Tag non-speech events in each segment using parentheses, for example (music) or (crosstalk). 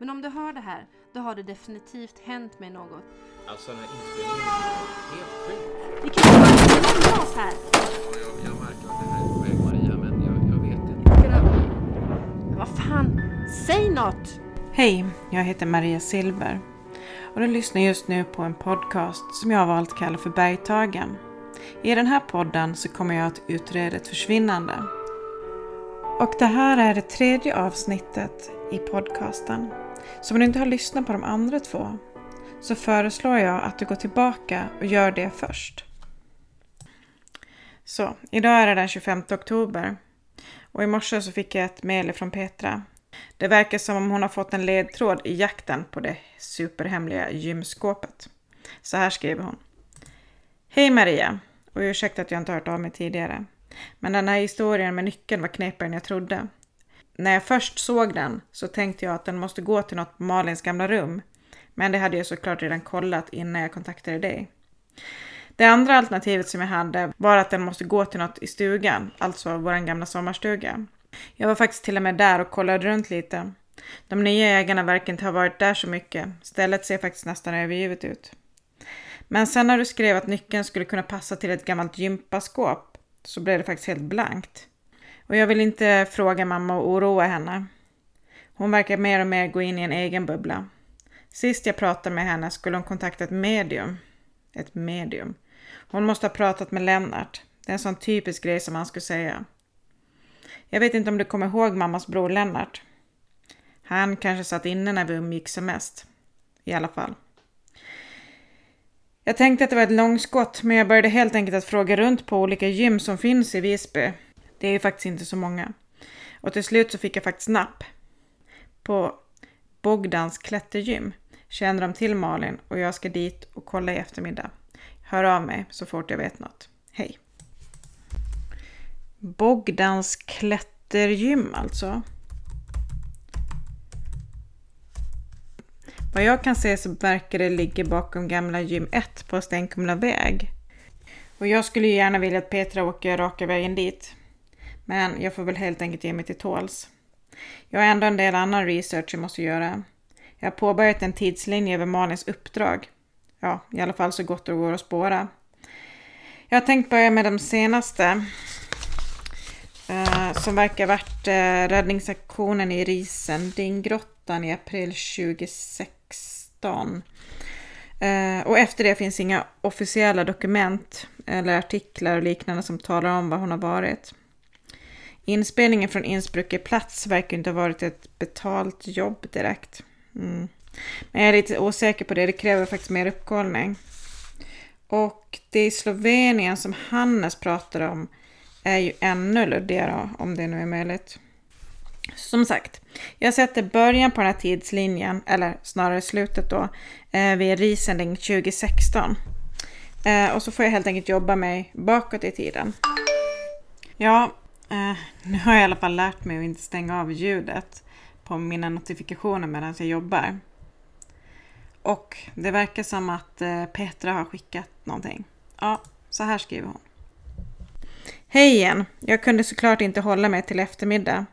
Men om du hör det här, då har det definitivt hänt mig något. Alltså den här inspelningen är helt sjuk. Vi kan ju bara lämna oss här. Jag, jag märker att det här är på väg Maria, men jag, jag vet inte. Men vad fan, säg något! Hej, jag heter Maria Silver och du lyssnar just nu på en podcast som jag har valt kalla för Bergtagen. I den här podden så kommer jag att utreda ett försvinnande. Och det här är det tredje avsnittet i podcasten. Så om du inte har lyssnat på de andra två så föreslår jag att du går tillbaka och gör det först. Så, idag är det den 25 oktober och i morse så fick jag ett mejl från Petra. Det verkar som om hon har fått en ledtråd i jakten på det superhemliga gymskåpet. Så här skriver hon. Hej Maria! Och ursäkta att jag inte hört av mig tidigare. Men den här historien med nyckeln var knepigare än jag trodde. När jag först såg den så tänkte jag att den måste gå till något på Malins gamla rum. Men det hade jag såklart redan kollat innan jag kontaktade dig. Det andra alternativet som jag hade var att den måste gå till något i stugan, alltså vår gamla sommarstuga. Jag var faktiskt till och med där och kollade runt lite. De nya ägarna verkar inte ha varit där så mycket. Stället ser faktiskt nästan övergivet ut. Men sen när du skrev att nyckeln skulle kunna passa till ett gammalt gympaskåp så blev det faktiskt helt blankt. Och jag vill inte fråga mamma och oroa henne. Hon verkar mer och mer gå in i en egen bubbla. Sist jag pratade med henne skulle hon kontakta ett medium. Ett medium. Hon måste ha pratat med Lennart. Det är en sån typisk grej som han skulle säga. Jag vet inte om du kommer ihåg mammas bror Lennart. Han kanske satt inne när vi umgicks som mest. I alla fall. Jag tänkte att det var ett långskott, men jag började helt enkelt att fråga runt på olika gym som finns i Visby. Det är ju faktiskt inte så många. Och till slut så fick jag faktiskt napp. På Bogdans klättergym känner de till Malin och jag ska dit och kolla i eftermiddag. Hör av mig så fort jag vet något. Hej! Bogdans klättergym alltså. Vad jag kan se så verkar det ligga bakom gamla gym 1 på Stenkumla väg. Och jag skulle ju gärna vilja att Petra åker raka vägen dit. Men jag får väl helt enkelt ge mig till tåls. Jag har ändå en del annan research jag måste göra. Jag har påbörjat en tidslinje över Malins uppdrag. Ja, i alla fall så gott det går att spåra. Jag har tänkt börja med de senaste. Eh, som verkar varit eh, räddningsaktionen i Risendinggrottan i april 2016. Eh, och efter det finns inga officiella dokument eller artiklar och liknande som talar om var hon har varit. Inspelningen från Innsbruck plats verkar inte ha varit ett betalt jobb direkt. Mm. Men jag är lite osäker på det, det kräver faktiskt mer uppkollning. Och det i Slovenien som Hannes pratar om är ju ännu luddigare om det nu är möjligt. Som sagt, jag sätter början på den här tidslinjen, eller snarare slutet då, eh, vid Riesending 2016. Eh, och så får jag helt enkelt jobba mig bakåt i tiden. Ja, eh, nu har jag i alla fall lärt mig att inte stänga av ljudet på mina notifikationer medan jag jobbar. Och det verkar som att eh, Petra har skickat någonting. Ja, så här skriver hon. Hej igen! Jag kunde såklart inte hålla mig till eftermiddag.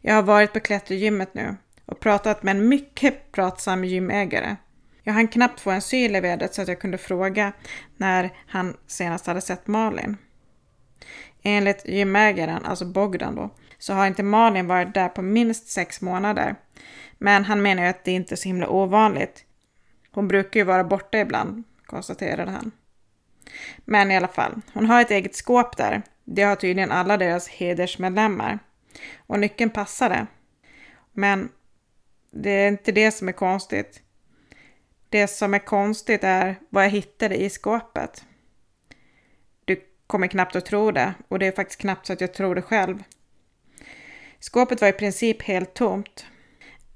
Jag har varit på klättergymmet nu och pratat med en mycket pratsam gymägare. Jag hann knappt få en syl i vädret så att jag kunde fråga när han senast hade sett Malin. Enligt gymägaren, alltså Bogdan då, så har inte Malin varit där på minst sex månader. Men han menar ju att det inte är så himla ovanligt. Hon brukar ju vara borta ibland, konstaterade han. Men i alla fall, hon har ett eget skåp där. Det har tydligen alla deras hedersmedlemmar. Och nyckeln passade. Men det är inte det som är konstigt. Det som är konstigt är vad jag hittade i skåpet. Kommer knappt att tro det och det är faktiskt knappt så att jag tror det själv. Skåpet var i princip helt tomt.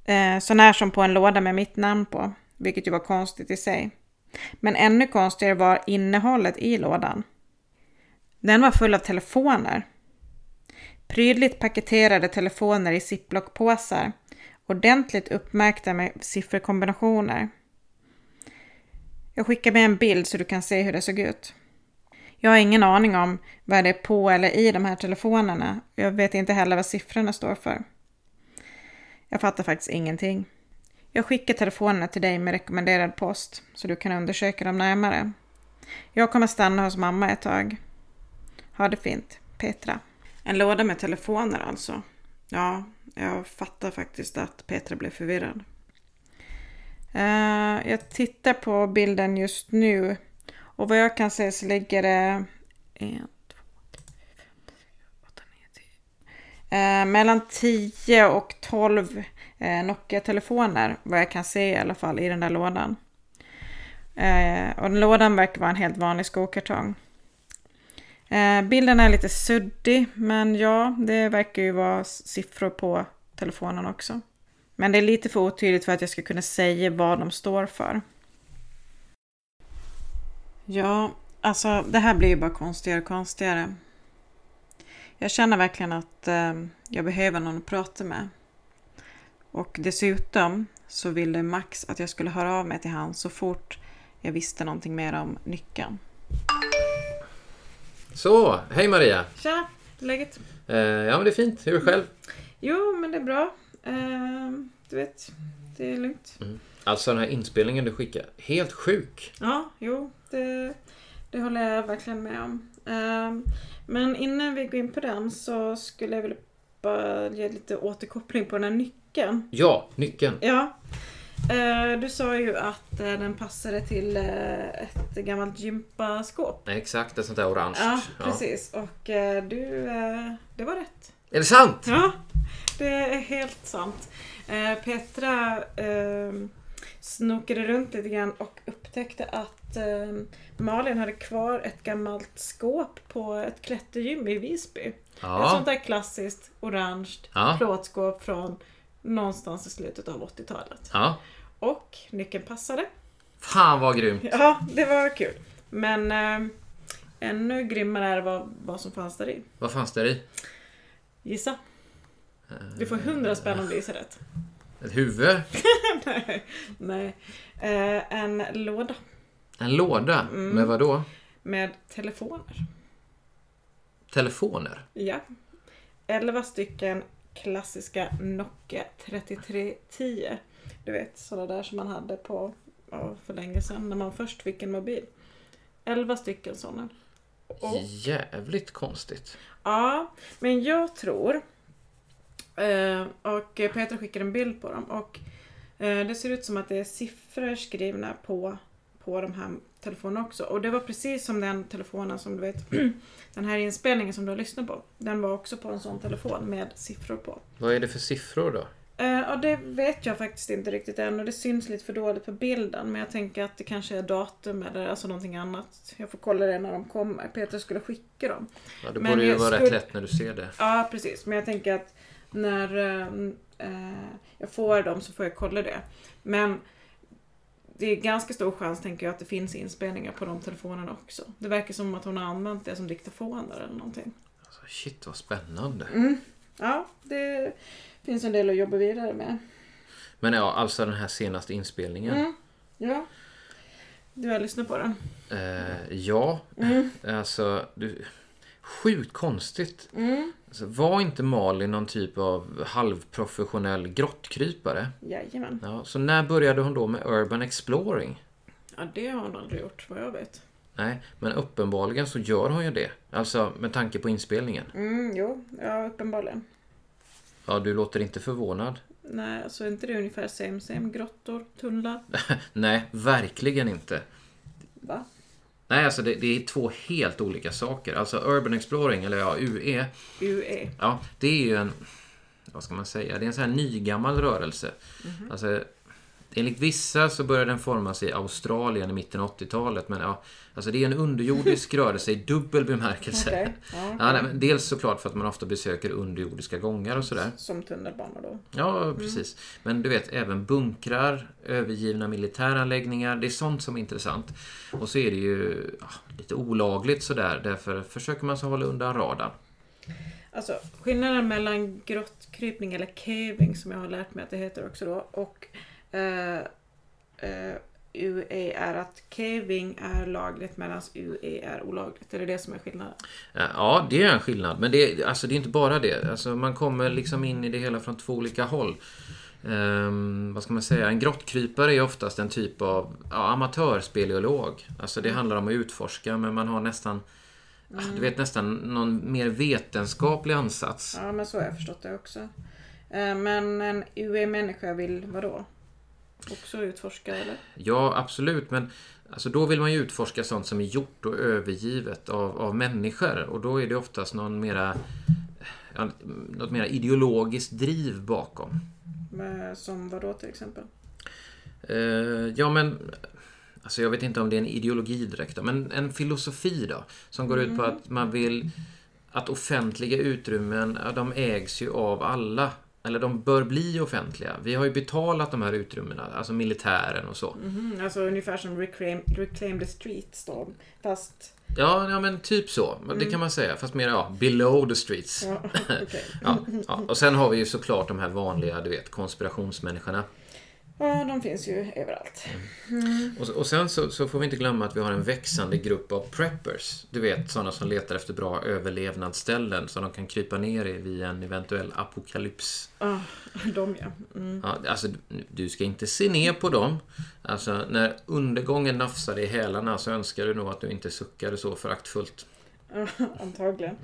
Eh, så när som på en låda med mitt namn på, vilket ju var konstigt i sig. Men ännu konstigare var innehållet i lådan. Den var full av telefoner. Prydligt paketerade telefoner i ziplockpåsar. Ordentligt uppmärkta med sifferkombinationer. Jag skickar med en bild så du kan se hur det såg ut. Jag har ingen aning om vad det är på eller i de här telefonerna. Jag vet inte heller vad siffrorna står för. Jag fattar faktiskt ingenting. Jag skickar telefonerna till dig med rekommenderad post så du kan undersöka dem närmare. Jag kommer stanna hos mamma ett tag. Ha det fint. Petra. En låda med telefoner alltså. Ja, jag fattar faktiskt att Petra blev förvirrad. Eh, jag tittar på bilden just nu och vad jag kan se så ligger det en, två, tre, fem, åtta, nio. Eh, mellan 10 och 12 eh, Nokia-telefoner vad jag kan se i alla fall i den där lådan. Eh, och den lådan verkar vara en helt vanlig skokartong. Eh, bilden är lite suddig men ja, det verkar ju vara siffror på telefonen också. Men det är lite för otydligt för att jag ska kunna säga vad de står för. Ja, alltså det här blir ju bara konstigare och konstigare. Jag känner verkligen att eh, jag behöver någon att prata med. Och dessutom så ville Max att jag skulle höra av mig till han så fort jag visste någonting mer om nyckeln. Så, hej Maria! Tja, läget? Eh, ja men det är fint, hur är det själv? Jo, men det är bra. Eh, du vet, det är lugnt. Alltså den här inspelningen du skickade, helt sjuk! Ja, jo, det, det håller jag verkligen med om. Ehm, men innan vi går in på den så skulle jag vilja bara ge lite återkoppling på den här nyckeln. Ja, nyckeln! Ja. Eh, du sa ju att eh, den passade till eh, ett gammalt gympaskåp. Exakt, ett sånt där orange. Ja, precis. Och eh, du, det var rätt. Är det sant? Ja, det är helt sant. Eh, Petra eh, snokade runt lite grann och upptäckte att eh, Malin hade kvar ett gammalt skåp på ett klättergym i Visby. Ett sånt Ja. där klassiskt orange Ja. plåtskåp från någonstans i slutet av 80-talet. ja. Och nyckeln passade. Fan vad grymt! Ja, det var kul. Men eh, ännu grymmare är vad, vad som fanns där i. Vad fanns det i? Gissa. Du får 100 spänn om du gissar rätt. Ett huvud? (laughs) nej. nej. Eh, en låda En låda? Mm. Med vad då? med telefoner. Telefoner? Ja. 11 stycken klassiska Nokia 3310. Du vet, sådana där som man hade på ja, för länge sedan när man först fick en mobil. 11 stycken sådana. Och, Jävligt konstigt. ja, men jag tror och Peter skickade en bild på dem och eh, det ser ut som att det är siffror skrivna på, på de här telefonerna också. Och det var precis som den telefonen som du vet, (clears throat) den här inspelningen som du har lyssnat på. Den var också på en sån telefon med siffror på. Vad är det för siffror då? Eh, och det vet jag faktiskt inte riktigt än och det syns lite för dåligt på bilden. Men jag tänker att det kanske är datum eller alltså någonting annat. Jag får kolla det när de kommer. Peter skulle skicka dem. Ja, det Men borde ju jag vara skulle- rätt lätt när du ser det. Ja, precis. Men jag tänker att när eh, eh, jag får dem så får jag kolla det. Men det är ganska stor chans, tänker jag, att det finns inspelningar på de telefonerna också. Det verkar som att hon har använt det som diktafoner eller någonting. Alltså, shit vad spännande. Mm. Ja, det finns en del att jobba vidare med. Men ja, alltså den här senaste inspelningen. Mm. Ja. Du har lyssnat på den? Eh, ja, Mm. alltså... Du, sjukt konstigt. Mm. Alltså, var inte Malin någon typ av halvprofessionell grottkrypare? Jajamän. Ja, så när började hon då med Urban Exploring? Ja, det har hon aldrig gjort, vad jag vet. Nej, men uppenbarligen så gör hon ju det. Alltså med tanke på inspelningen. Mm, jo, ja, uppenbarligen. Ja, du låter inte förvånad. Nej, alltså är inte det ungefär same same? Grottor, tunnlar? (laughs) Nej, verkligen inte. Va? Nej, alltså det, det är två helt olika saker. Alltså Urban Exploring, eller ja, UE, UE. ja, det är ju en... Vad ska man säga? Det är en sån här nygammal rörelse. Alltså, enligt vissa så började den formas i Australien i mitten av 80-talet. Men ja, alltså det är en underjordisk (laughs) rörelse i dubbel bemärkelse. Okej. Ja, Ja, nej, dels såklart för att man ofta besöker underjordiska gångar och sådär. Som tunnelbana då. Ja, precis. Men du vet, även bunkrar, övergivna militäranläggningar, det är sånt som är intressant. Och så är det ju ja, lite olagligt sådär, därför försöker man så hålla undan radarn. Alltså skillnaden mellan grottkrypning eller caving som jag har lärt mig att det heter också då och eh, eh, UE är att caving är lagligt medan UE är olagligt. Är det det som är skillnaden? Eh, Ja, det är en skillnad, men det, är- alltså, det är inte bara det. Alltså, man kommer liksom in i det hela från två olika håll. ehm, vad ska man säga? En grottkrypare är oftast en typ av ja, amatörspeleolog. Alltså det handlar om att utforska men man har nästan Du vet nästan någon mer vetenskaplig ansats. Ja, men så har jag förstått det också. Eh, Men en UE-människa vill vadå? Också utforska eller? Ja, absolut. Men alltså, då vill man ju utforska sånt som är gjort och övergivet av, av människor. Och då är det oftast någon mera, något mera ideologiskt driv bakom. Med, som vadå till exempel? Eh, ja, men... Alltså jag vet inte om det är en ideologi direkt då, men en filosofi då. Som går ut på att man vill att offentliga utrymmen, de ägs ju av alla. Eller de bör bli offentliga. Vi har ju betalat de här utrymmena, alltså militären och så. Mhm, alltså ungefär som Reclaim, Reclaim the Streets då. Fast... Ja, ja men typ så. Det kan man säga. Fast mer ja, below the streets. Ja, (laughs) okej. (laughs) Ja, ja. Och sen har vi ju såklart de här vanliga, du vet, konspirationsmänniskorna. Ja, de finns ju överallt. Och, och sen så, så får vi inte glömma att vi har en växande grupp av preppers. Du vet, sådana som letar efter bra överlevnadsställen som de kan krypa ner i vid en eventuell apokalyps. Ja, de ja. Mm. Ja, alltså, du ska inte se ner på dem. Alltså, när undergången nafsar i hälarna så önskar du nog att du inte suckade så föraktfullt. Ja, Antagligen.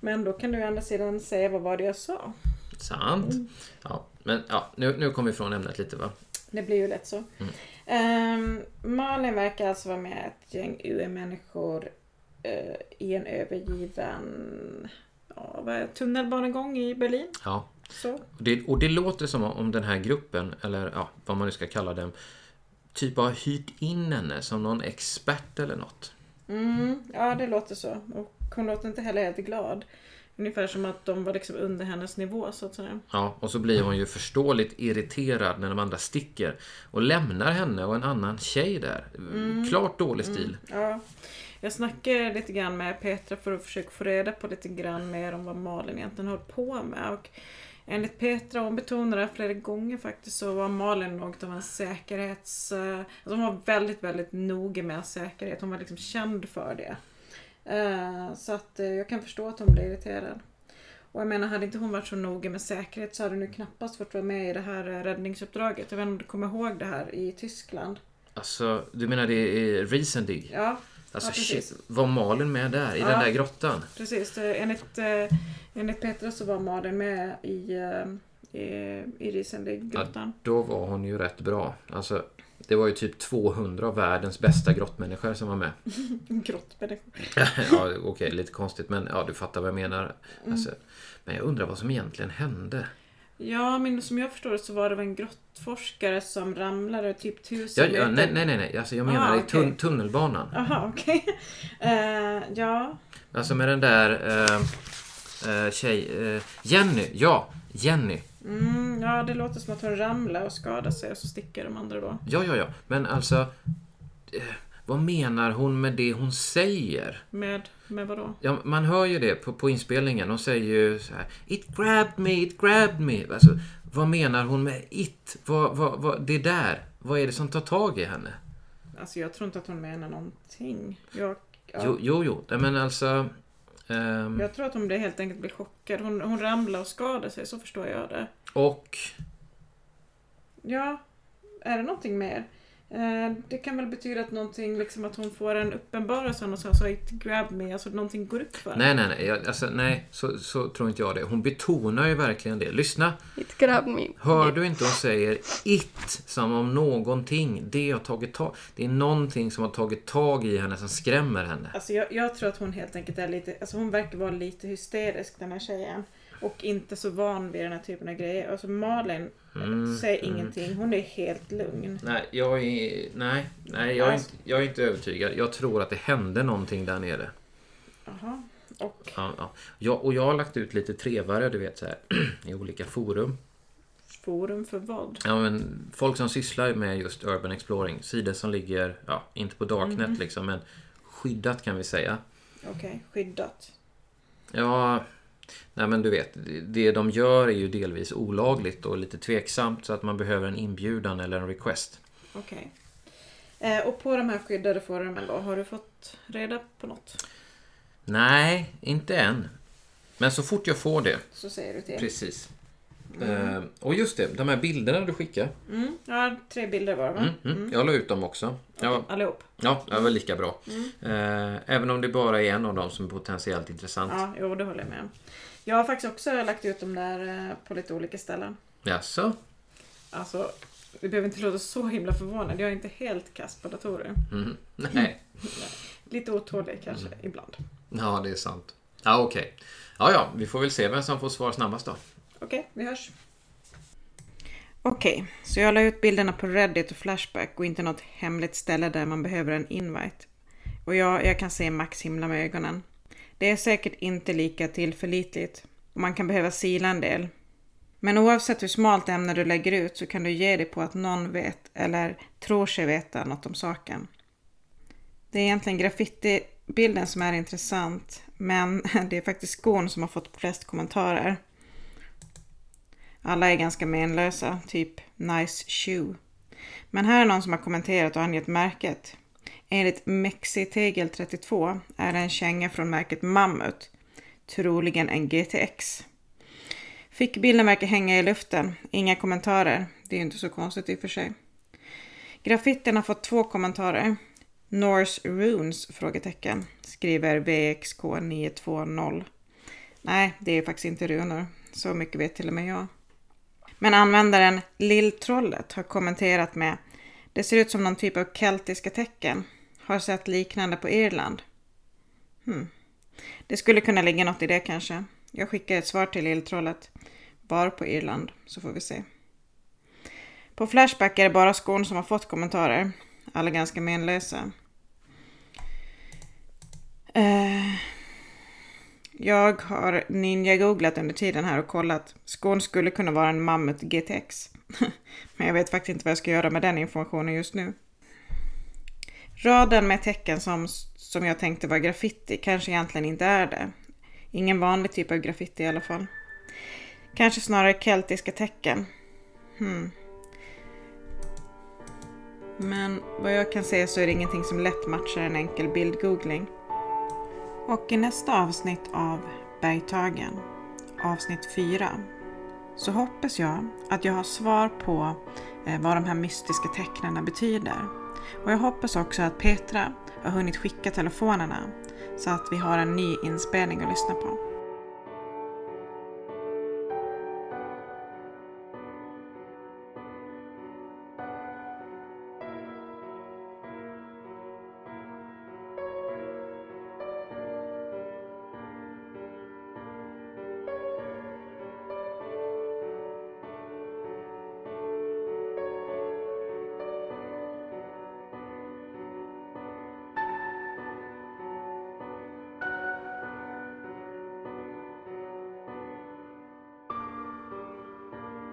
Men då kan du å andra sidan säga vad var det jag sa? Sant. Ja, men ja, nu, nu kommer vi från ämnet lite va? Det blir ju lätt så. Ehm, Malin verkar alltså vara med ett gäng UE-människor eh, i en övergiven ja, tunnelbanegång i Berlin. Ja. Så. Och det, och det låter som om den här gruppen, eller ja, vad man nu ska kalla den, typ har hyrt in henne som någon expert eller något. Mm, ja, det låter så. Och hon låter inte heller helt glad. Ungefär som att de var liksom under hennes nivå så att säga. Ja, och så blir hon ju förståeligt irriterad när de andra sticker och lämnar henne och en annan tjej där. Klart dålig stil. Ja. Jag snackade lite grann med Petra för att försöka få reda på lite grann mer om vad Malin egentligen höll på med. Och enligt Petra, hon betonade det flera gånger faktiskt, så var Malin något av en säkerhets... Alltså hon var väldigt, väldigt noga med säkerhet. Hon var liksom känd för det. Eh, Så att eh, jag kan förstå att hon blev irriterad. Och jag menar, hade inte hon varit så noga med säkerhet så hade hon ju knappast fått vara med i det här eh, räddningsuppdraget. Jag vet inte om du kommer ihåg det här i Tyskland. Alltså, du menar det är Riesendig? Ja, Alltså Ja, shit, var Malin med där i Ja. den där grottan? Precis, enligt, eh, enligt Petra så var Malin med i, i, i Riesenlig-grottan. Då var hon ju rätt bra. Alltså, det var ju typ 200 av världens bästa grottmänniskor som var med. (laughs) Grottmänniska. (laughs) ja, okej, lite konstigt men ja, du fattar vad jag menar. Mm. Alltså, men jag undrar vad som egentligen hände. Ja, men som jag förstår det så var det en grottforskare som ramlade typ tusen Ja, ja, nej, nej, nej, nej. Alltså, jag menar Ah, i tun- tunnelbanan. Jaha, okej. (laughs) Eh, ja, Alltså med den där eh, eh, tjej... Eh, Jenny, ja! Jenny. Mm, ja, det låter som att hon ramlade och skadade sig och så sticker de andra då. Ja, ja, ja. Men alltså... Eh, vad menar hon med det hon säger? Med, med vadå? Ja, man hör ju det på, på inspelningen. Hon säger ju så här, It grabbed me, it grabbed me. Alltså, vad menar hon med it? Vad, vad, vad, det där. Vad är det som tar tag i henne? Alltså jag tror inte att hon menar någonting. Jag, ja, Jo, jo, jo. Men alltså... ehm, jag tror att hon blir helt enkelt blir chockad. Hon, hon ramlade och skadade sig, så förstår jag det. och... Ja, är det någonting mer? Eh, det kan väl betyda att någonting, liksom att hon får en uppenbarelse och så, så it grab me, alltså någonting går upp för henne. Nej, nej, nej. Jag, alltså, nej så, så tror inte jag det. Hon betonar ju verkligen det. Lyssna. It grabbed me. Hör du inte hon säger it som om någonting, det har tagit tag Det är någonting som har tagit tag i henne som skrämmer henne. Alltså jag, jag tror att hon helt enkelt är lite, alltså hon verkar vara lite hysterisk den här tjejen. Och inte så van vid den här typen av grejer. Alltså Malin Mm, säger ingenting, hon är helt lugn. Nej, jag är, nej, nej jag, är Alltså- inte, jag är inte övertygad. Jag tror att det hände någonting där nere. Jaha. Och Ja, ja. Jag, och jag har lagt ut lite trevare, du vet, så här, (clears throat) i olika forum. forum för vad? Ja, men folk som sysslar med just urban exploring. Sidor som ligger, ja, inte på darknet Mhm. liksom, men skyddat kan vi säga. Okej, skyddat. Ja, nej men du vet, det- de gör är ju delvis olagligt och lite tveksamt så att man behöver en inbjudan eller en request. Okej. Eh, och på de här skyddade forumen då, har du fått reda på något? Nej, inte än. Men så fort jag får det. Så säger du till. Precis. Eh, och just det, de här bilderna du skickade. Mm. Ja, tre bilder var det va? Mm, mm. Jag la ut dem också. Ja, Allihop? ja, det var lika bra. Eh, även om det bara är en av dem som är potentiellt intressant. Ja, jo det håller jag med om. Jag har faktiskt också lagt ut dem där eh, på lite olika ställen. Jaså? Alltså, vi behöver inte låta så himla förvånad. Jag är inte helt kass på datorer. Mhm. Nej. (laughs) Lite otålig kanske ibland. Ja, det är sant. Ja, okej. Ja, ja, vi får väl se vem som får svar snabbast då. Okej, vi hörs. Okej, så jag la ut bilderna på Reddit och Flashback och inte något hemligt ställe där man behöver en invite. Och ja, jag kan se Max himla med ögonen. Det är säkert inte lika tillförlitligt och man kan behöva sila en del. Men oavsett hur smalt ämne du lägger ut så kan du ge dig på att någon vet eller tror sig veta något om saken. Det är egentligen graffitibilden som är intressant, men (laughs) det är faktiskt skon som har fått flest kommentarer. Alla är ganska menlösa, typ nice shoe. Men här är någon som har kommenterat och angett märket. Enligt Mexitegel32 är det en känga från märket Mammut, troligen en GTX. Fick bilden verkar hänga i luften, inga kommentarer. Det är ju inte så konstigt i och för sig. Graffiten har fått två kommentarer. Norse Runes? Frågetecken. Skriver VXK920. Nej, det är faktiskt inte runor. Så mycket vet till och med jag. Men användaren Lilltrollet har kommenterat med Det ser ut som någon typ av keltiska tecken. Har sett liknande på Irland. Hmm. Det skulle kunna ligga något i det kanske. Jag skickar ett svar till Lilltrollet. Var på Irland, så får vi se. På Flashback är det bara skon som har fått kommentarer. Alla ganska menlösa. Eh, jag har ninja-googlat under tiden här och kollat. Skån skulle kunna vara en Mammut GTX. (laughs) Men jag vet faktiskt inte vad jag ska göra med den informationen just nu. Raden med tecken som, som jag tänkte var graffiti kanske egentligen inte är det. Ingen vanlig typ av graffiti i alla fall. Kanske snarare keltiska tecken. Hmm. Men vad jag kan se så är det ingenting som lätt matchar en enkel bildgoogling. Och i nästa avsnitt av Bergtagen, avsnitt 4, så hoppas jag att jag har svar på eh, vad de här mystiska tecknen betyder. Och jag hoppas också att Petra har hunnit skicka telefonerna så att vi har en ny inspelning att lyssna på.